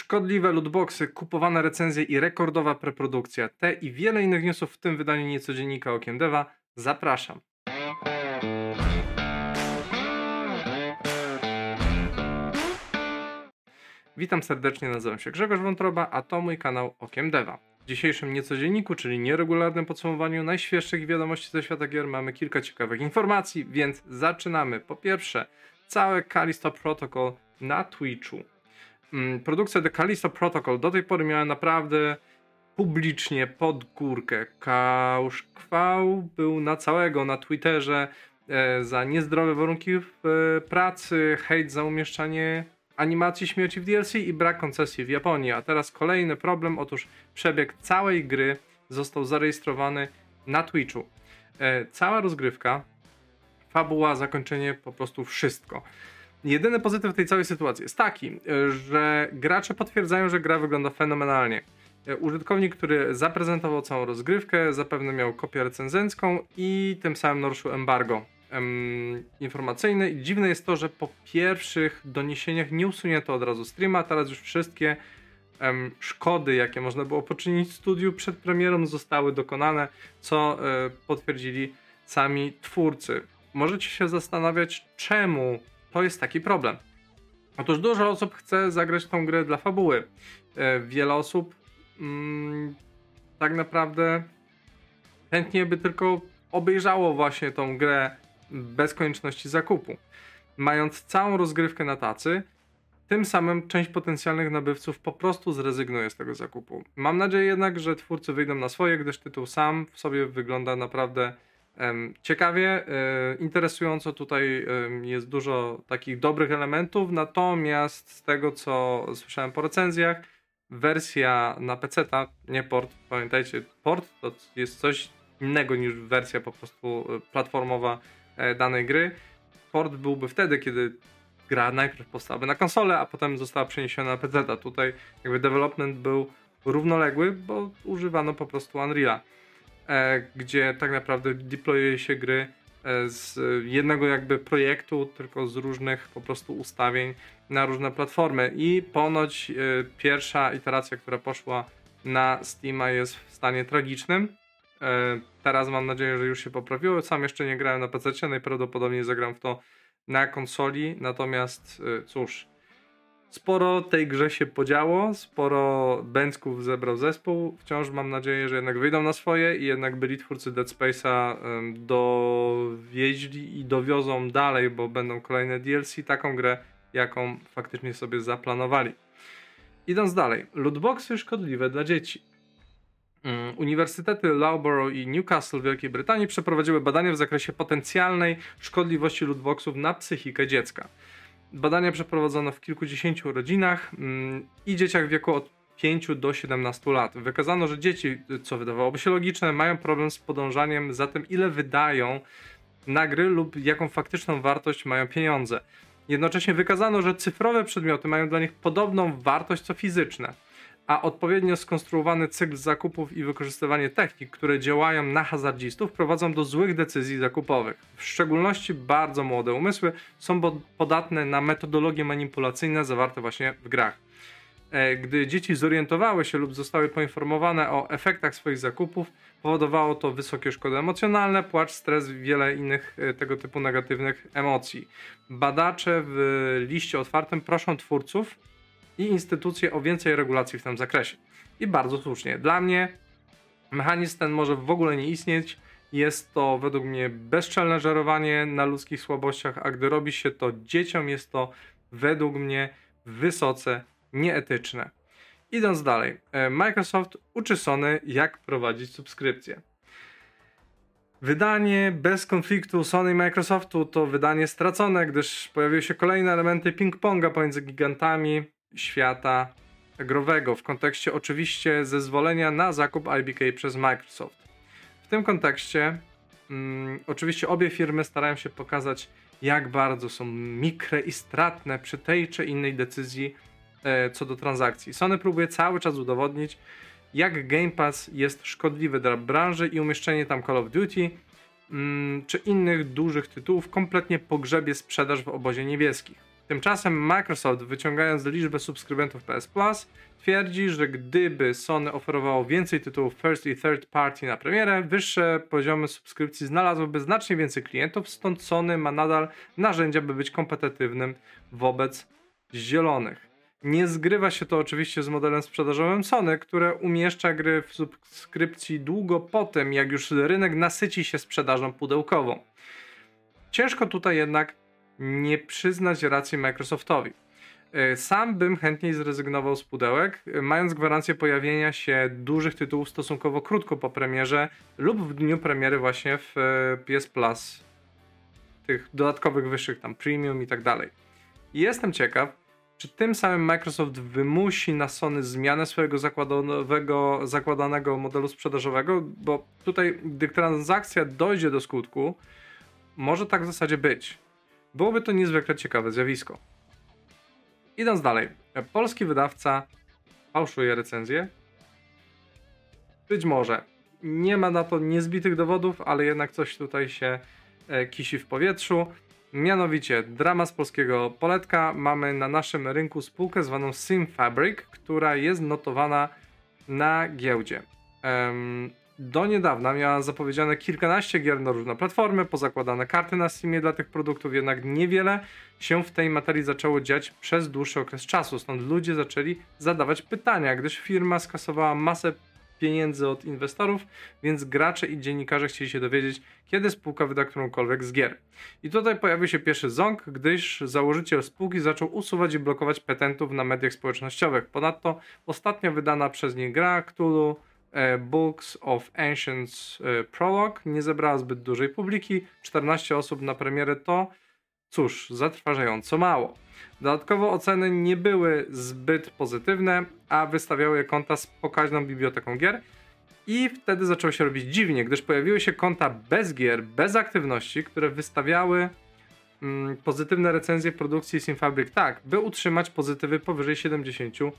Szkodliwe lootboxy, kupowane recenzje i rekordowa preprodukcja. Te i wiele innych newsów w tym wydaniu niecodziennika Okiem Deva. Zapraszam. Witam serdecznie, nazywam się Grzegorz Wątroba, a to mój kanał Okiem Deva. W dzisiejszym niecodzienniku, czyli nieregularnym podsumowaniu najświeższych wiadomości ze świata gier mamy kilka ciekawych informacji, więc zaczynamy. Po pierwsze, całe Callisto Protocol na Twitchu. Mm, produkcja The Callisto Protocol do tej pory miała naprawdę publicznie pod górkę. Kałszkwał był na całego na Twitterze e, za niezdrowe warunki e, pracy, hejt za umieszczanie animacji śmierci w DLC i brak koncesji w Japonii. A teraz kolejny problem, otóż przebieg całej gry został zarejestrowany na Twitchu. E, cała rozgrywka, fabuła, zakończenie, po prostu wszystko. Jedyny pozytyw tej całej sytuacji jest taki, że gracze potwierdzają, że gra wygląda fenomenalnie. Użytkownik, który zaprezentował całą rozgrywkę, zapewne miał kopię recenzencką i tym samym naruszył embargo em, informacyjne. I dziwne jest to, że po pierwszych doniesieniach nie usunięto od razu streama, teraz już wszystkie em, szkody, jakie można było poczynić w studiu przed premierą, zostały dokonane, co e, potwierdzili sami twórcy. Możecie się zastanawiać, czemu to jest taki problem. Otóż dużo osób chce zagrać tą grę dla fabuły. E, wiele osób mm, tak naprawdę chętnie by tylko obejrzało właśnie tą grę bez konieczności zakupu. Mając całą rozgrywkę na tacy, tym samym część potencjalnych nabywców po prostu zrezygnuje z tego zakupu. Mam nadzieję jednak, że twórcy wyjdą na swoje, gdyż tytuł sam w sobie wygląda naprawdę Ciekawie, e, interesująco tutaj jest dużo takich dobrych elementów, natomiast z tego co słyszałem po recenzjach, wersja na PC, nie port, pamiętajcie, port to jest coś innego niż wersja po prostu e, platformowa e, danej gry. Port byłby wtedy, kiedy gra najpierw powstałaby na konsolę, a potem została przeniesiona na PC. Tutaj jakby development był równoległy, bo używano po prostu Unreal'a. E, gdzie tak naprawdę deployuje się gry e, z jednego jakby projektu, tylko z różnych po prostu ustawień na różne platformy. I ponoć e, pierwsza iteracja, która poszła na Steama jest w stanie tragicznym. Teraz mam nadzieję, że już się poprawiło. Sam jeszcze nie grałem na PC, najprawdopodobniej zagram w to na konsoli. Natomiast cóż, Sporo tej grze się podziało, sporo Bęcków zebrał zespół. Wciąż mam nadzieję, że jednak wyjdą na swoje i jednak byli twórcy Dead Space'a dowieźli i dowiozą dalej, bo będą kolejne DLC, taką grę, jaką faktycznie sobie zaplanowali. Idąc dalej, lootboxy szkodliwe dla dzieci. Mm, uniwersytety Loughborough i Newcastle w Wielkiej Brytanii przeprowadziły badania w zakresie potencjalnej szkodliwości lootboxów na psychikę dziecka. Badania przeprowadzono w kilkudziesięciu rodzinach mm, i dzieciach w wieku od 5 do 17 lat. Wykazano, że dzieci, co wydawałoby się logiczne, mają problem z podążaniem za tym, ile wydają na gry lub jaką faktyczną wartość mają pieniądze. Jednocześnie wykazano, że cyfrowe przedmioty mają dla nich podobną wartość co fizyczne a odpowiednio skonstruowany cykl zakupów i wykorzystywanie technik, które działają na hazardzistów, prowadzą do złych decyzji zakupowych. W szczególności bardzo młode umysły są podatne na metodologie manipulacyjne zawarte właśnie w grach. E, gdy dzieci zorientowały się lub zostały poinformowane o efektach swoich zakupów, powodowało to wysokie szkody emocjonalne, płacz, stres i wiele innych e, tego typu negatywnych emocji. Badacze w liście otwartym proszą twórców i instytucje o więcej regulacji w tym zakresie. I bardzo słusznie. Dla mnie mechanizm ten może w ogóle nie istnieć. Jest to według mnie bezczelne żerowanie na ludzkich słabościach, a gdy robi się to dzieciom, jest to według mnie wysoce nieetyczne. Idąc dalej, e, Microsoft uczy Sony, jak prowadzić subskrypcję. Wydanie bez konfliktu Sony i Microsoftu to wydanie stracone, gdyż pojawiły się kolejne elementy ping-ponga pomiędzy gigantami świata growego w kontekście oczywiście zezwolenia na zakup IBK przez Microsoft. W tym kontekście mm, oczywiście obie firmy starają się pokazać, jak bardzo są mikre i stratne przy tej czy innej decyzji e, co do transakcji. Sony próbuje cały czas udowodnić, jak Game Pass jest szkodliwy dla branży i umieszczenie tam Call of Duty mm, czy innych dużych tytułów kompletnie pogrzebie sprzedaż w obozie niebieskich. Tymczasem Microsoft, wyciągając liczbę subskrybentów PS Plus, twierdzi, że gdyby Sony oferowało więcej tytułów first i third party na premierę, wyższe poziomy subskrypcji znalazłyby znacznie więcej klientów, stąd Sony ma nadal narzędzia, by być kompetytywnym wobec zielonych. Nie zgrywa się to oczywiście z modelem sprzedażowym Sony, które umieszcza gry w subskrypcji długo po tym, jak już rynek nasyci się sprzedażą pudełkową. Ciężko tutaj jednak nie przyznać racji Microsoftowi. E, sam bym chętniej zrezygnował z pudełek, e, mając gwarancję pojawienia się dużych tytułów stosunkowo krótko po premierze lub w dniu premiery właśnie w e, PS Plus, tych dodatkowych wyższych tam premium i tak dalej. Jestem ciekaw, czy tym samym Microsoft wymusi na Sony zmianę swojego zakładanego modelu sprzedażowego, bo tutaj, gdy transakcja dojdzie do skutku, może tak w zasadzie być. Byłoby to niezwykle ciekawe zjawisko. Idąc dalej, polski wydawca fałszuje recenzję. Być może. Nie ma na to niezbitych dowodów, ale jednak coś tutaj się e, kisi w powietrzu. Mianowicie, drama z polskiego poletka. Mamy na naszym rynku spółkę zwaną SimFabric, która jest notowana na giełdzie. Do niedawna miała zapowiedziane kilkanaście gier na różne platformy, pozakładane karty na Steamie dla tych produktów, jednak niewiele się w tej materii zaczęło dziać przez dłuższy okres czasu, stąd ludzie zaczęli zadawać pytania, gdyż firma skasowała masę pieniędzy od inwestorów, więc gracze i dziennikarze chcieli się dowiedzieć, kiedy spółka wyda którąkolwiek z gier. I tutaj pojawił się pierwszy ząg, gdyż założyciel spółki zaczął usuwać i blokować petentów na mediach społecznościowych. Ponadto ostatnio wydana przez nie gra Cthulhu Books of Ancients e, Prologue nie zebrała zbyt dużej publiki. 14 osób na premierę to, cóż, zatrważająco mało. Dodatkowo oceny nie były zbyt pozytywne, a wystawiały je konta z pokaźną biblioteką gier. I wtedy zaczęło się robić dziwnie, gdyż pojawiły się konta bez gier, bez aktywności, które wystawiały mm, pozytywne recenzje produkcji Simfabric tak, by utrzymać pozytywy powyżej 70%.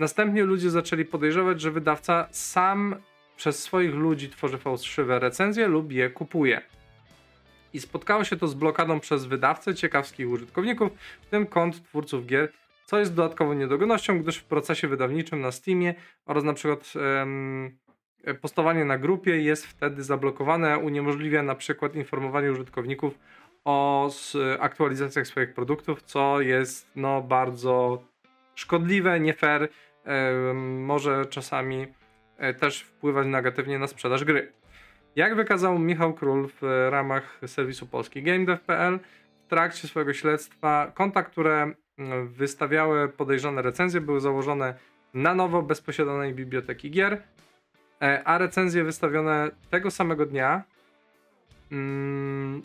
Następnie ludzie zaczęli podejrzewać, że wydawca sam przez swoich ludzi tworzy fałszywe recenzje lub je kupuje. I spotkało się to z blokadą przez wydawcę ciekawskich użytkowników, w tym kont twórców gier, co jest dodatkową niedogodnością, gdyż w procesie wydawniczym na Steamie oraz na przykład um, postowanie na grupie jest wtedy zablokowane, uniemożliwia na przykład informowanie użytkowników o aktualizacjach swoich produktów, co jest no bardzo szkodliwe, nie fair, może czasami e, też wpływać negatywnie na sprzedaż gry. Jak wykazał Michał Król w ramach serwisu polski GameDev.pl, w trakcie swojego śledztwa konta, które mm, wystawiały podejrzane recenzje, były założone na nowo bez posiadanej biblioteki gier, e, a recenzje wystawione tego samego dnia mm,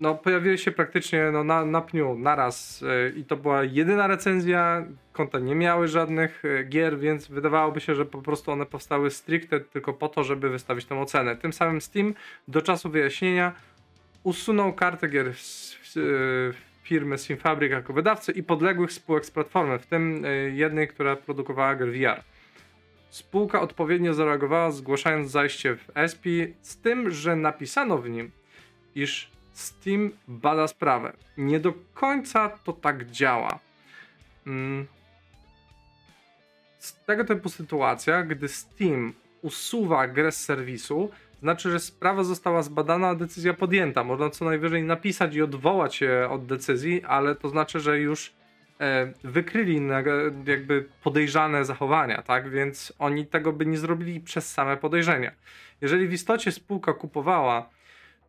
no, pojawiły się praktycznie no, na, na pniu, naraz yy, i to była jedyna recenzja, konta nie miały żadnych yy, gier, więc wydawałoby się, że po prostu one powstały stricte tylko po to, żeby wystawić tę ocenę. Tym samym Steam do czasu wyjaśnienia usunął kartę gier z, yy, firmy Simfabric jako wydawcy i podległych spółek z platformy, w tym jednej, która produkowała gry VR. Spółka odpowiednio zareagowała, zgłaszając zajście w SP, z tym, że napisano w nim, iż Steam bada sprawę. Nie do końca to tak działa. Mm. Z tego typu sytuacja, gdy Steam usuwa grę z serwisu, znaczy, że sprawa została zbadana, a decyzja podjęta. Można co najwyżej napisać i odwołać się od decyzji, ale to znaczy, że już e, wykryli jakby podejrzane zachowania, tak? Więc oni tego by nie zrobili przez same podejrzenia. Jeżeli w istocie spółka kupowała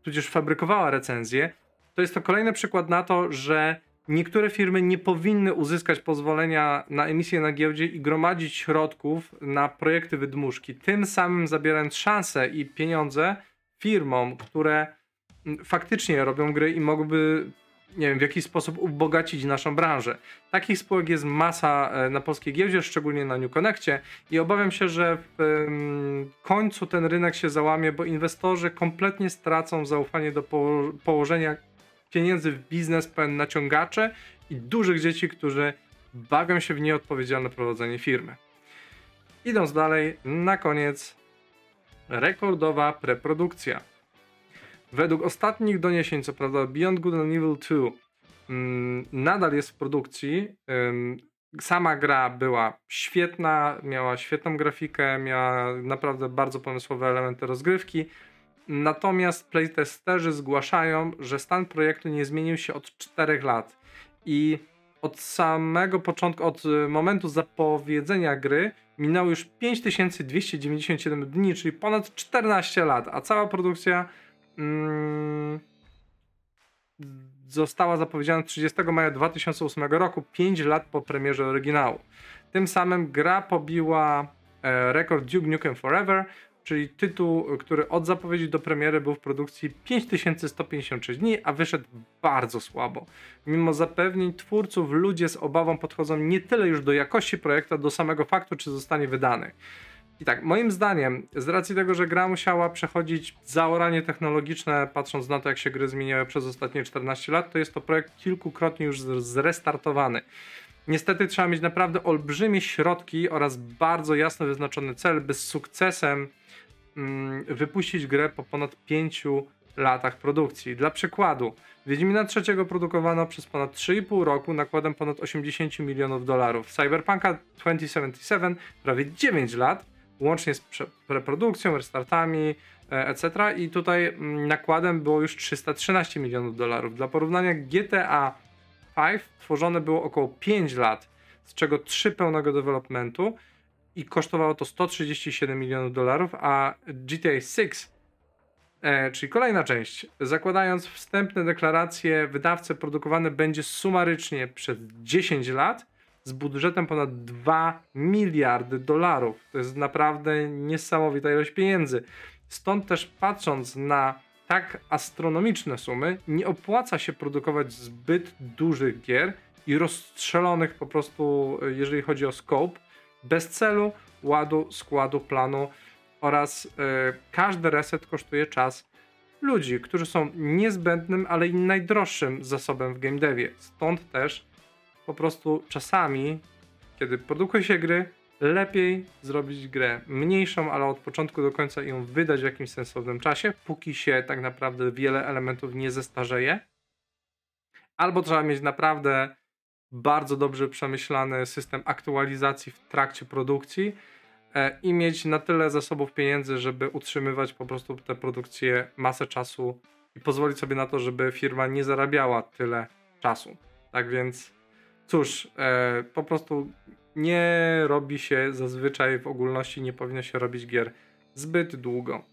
tudzież fabrykowała recenzję, to jest to kolejny przykład na to, że niektóre firmy nie powinny uzyskać pozwolenia na emisję na giełdzie i gromadzić środków na projekty wydmuszki, tym samym zabierając szanse i pieniądze firmom, które faktycznie robią gry i mogłyby nie wiem, w jakiś sposób ubogacić naszą branżę. Takich spółek jest masa e, na polskiej giełdzie, szczególnie na New Connectie i obawiam się, że w końcu ten rynek się załamie, bo inwestorzy kompletnie stracą zaufanie do położenia pieniędzy w biznes pełen naciągacze i dużych dzieci, którzy bawią się w nieodpowiedzialne prowadzenie firmy. Idąc dalej, na koniec rekordowa preprodukcja. Według ostatnich doniesień, co prawda Beyond Good and Evil 2 mm, nadal jest w produkcji. Sama gra była świetna, miała świetną grafikę, miała naprawdę bardzo pomysłowe elementy rozgrywki. Natomiast playtesterzy zgłaszają, że stan projektu nie zmienił się od 4 lat. I od samego początku, od momentu zapowiedzenia gry minęło już 5297 dni, czyli ponad 14 lat, a cała produkcja mm, została zapowiedziana 30 maja 2008 roku, 5 lat po premierze oryginału. Tym samym gra pobiła e, rekord Duke Nukem Forever, czyli tytuł, który od zapowiedzi do premiery był w produkcji 5156 dni, a wyszedł bardzo słabo. Mimo zapewnień twórców, ludzie z obawą podchodzą nie tyle już do jakości projektu, do samego faktu, czy zostanie wydany. I tak, moim zdaniem, z racji tego, że gra musiała przechodzić zaoranie technologiczne, patrząc na to, jak się gry zmieniały przez ostatnie 14 lat, to jest to projekt kilkukrotnie już zrestartowany. Niestety trzeba mieć naprawdę olbrzymie środki oraz bardzo jasno wyznaczony cel, by z sukcesem mm, wypuścić grę po ponad 5 latach produkcji. Dla przykładu, Wiedźmina trzeciego produkowano przez ponad 3,5 roku nakładem ponad 80 milionów dolarów. Cyberpunka 2077 prawie 9 lat, łącznie z preprodukcją, restartami, e, etc. I tutaj mm, nakładem było już 313 milionów dolarów. Dla porównania GTA 5 tworzone było około 5 lat, z czego 3 pełnego developmentu i kosztowało to 137 milionów dolarów, a GTA 6, e, czyli kolejna część, zakładając wstępne deklaracje, wydawcy produkowane będzie sumarycznie przez 10 lat z budżetem ponad 2 miliardy dolarów. To jest naprawdę niesamowita ilość pieniędzy. Stąd też patrząc na tak astronomiczne sumy, nie opłaca się produkować zbyt dużych gier i rozstrzelonych po prostu, jeżeli chodzi o scope, bez celu, ładu, składu, planu oraz yy, każdy reset kosztuje czas ludzi, którzy są niezbędnym, ale i najdroższym zasobem w game devie. Stąd też po prostu czasami, kiedy produkuje się gry, lepiej zrobić grę mniejszą, ale od początku do końca ją wydać w jakimś sensownym czasie, póki się tak naprawdę wiele elementów nie zestarzeje. Albo trzeba mieć naprawdę bardzo dobrze przemyślany system aktualizacji w trakcie produkcji e, i mieć na tyle zasobów pieniędzy, żeby utrzymywać po prostu tę produkcję masę czasu i pozwolić sobie na to, żeby firma nie zarabiała tyle czasu. Tak więc, cóż, e, po prostu nie robi się zazwyczaj w ogólności, nie powinno się robić gier zbyt długo.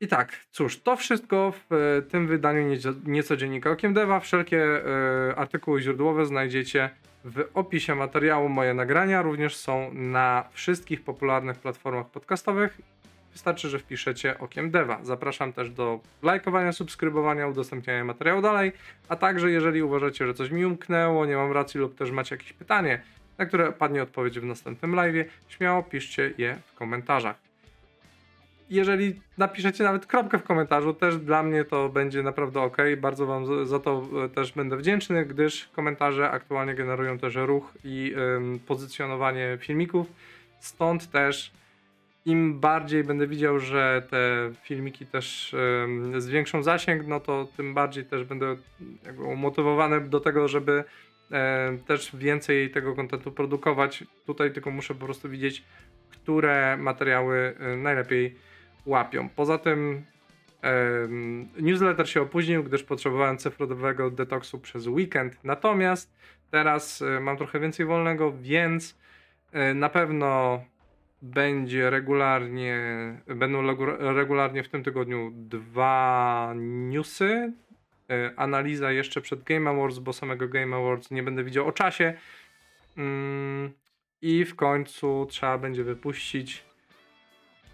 I tak, cóż, to wszystko w e, tym wydaniu nieco, nieco dziennika Okiem Deva. Wszelkie e, artykuły źródłowe znajdziecie w opisie materiału. Moje nagrania również są na wszystkich popularnych platformach podcastowych. Wystarczy, że wpiszecie Okiem Deva. Zapraszam też do lajkowania, subskrybowania, udostępniania materiału dalej, a także jeżeli uważacie, że coś mi umknęło, nie mam racji lub też macie jakieś pytanie, na które padnie odpowiedź w następnym live, śmiało piszcie je w komentarzach. Jeżeli napiszecie nawet kropkę w komentarzu, też dla mnie to będzie naprawdę ok. Bardzo Wam za to e, też będę wdzięczny, gdyż komentarze aktualnie generują też ruch i ym, pozycjonowanie filmików. Stąd też im bardziej będę widział, że te filmiki też zwiększą zasięg, no to tym bardziej też będę jakby umotywowany do tego, żeby też więcej tego kontentu produkować. Tutaj tylko muszę po prostu widzieć, które materiały najlepiej łapią. Poza tym newsletter się opóźnił, gdyż potrzebowałem cyfrowego detoksu przez weekend. Natomiast teraz e, mam trochę więcej wolnego, więc e, na pewno będzie regularnie, będą regularnie w tym tygodniu dwa newsy E, analiza jeszcze przed Game Awards, bo samego Game Awards nie będę widział o czasie. Mm, I w końcu trzeba będzie wypuścić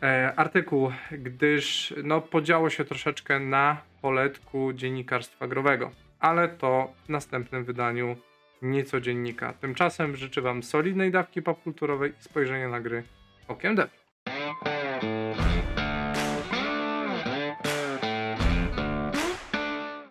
e, artykuł, gdyż no, podziało się troszeczkę na poletku dziennikarstwa growego, ale to w następnym wydaniu nieco dziennika. Tymczasem życzę Wam solidnej dawki popkulturowej i spojrzenia na gry okiem dev.